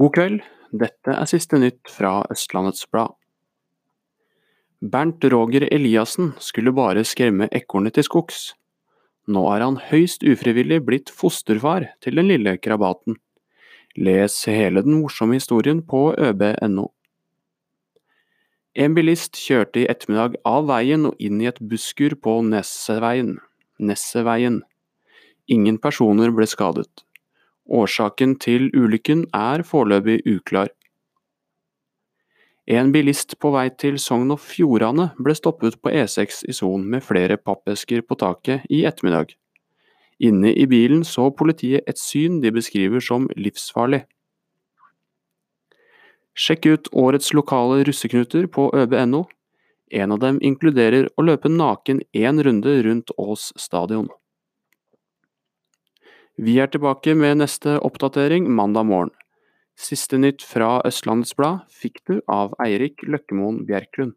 God kveld, dette er siste nytt fra Østlandets Blad. Bernt Roger Eliassen skulle bare skremme ekornet til skogs. Nå er han høyst ufrivillig blitt fosterfar til den lille krabaten. Les hele den morsomme historien på øb.no. En bilist kjørte i ettermiddag av veien og inn i et busskur på Nesseveien. Nesseveien. Ingen personer ble skadet. Årsaken til ulykken er foreløpig uklar. En bilist på vei til Sogn og Fjordane ble stoppet på E6 i Son med flere pappesker på taket i ettermiddag. Inne i bilen så politiet et syn de beskriver som livsfarlig. Sjekk ut årets lokale russeknuter på øb.no. En av dem inkluderer å løpe naken én runde rundt Ås stadion. Vi er tilbake med neste oppdatering mandag morgen. Siste nytt fra Østlandets Blad fikk du av Eirik Løkkemoen Bjerklund.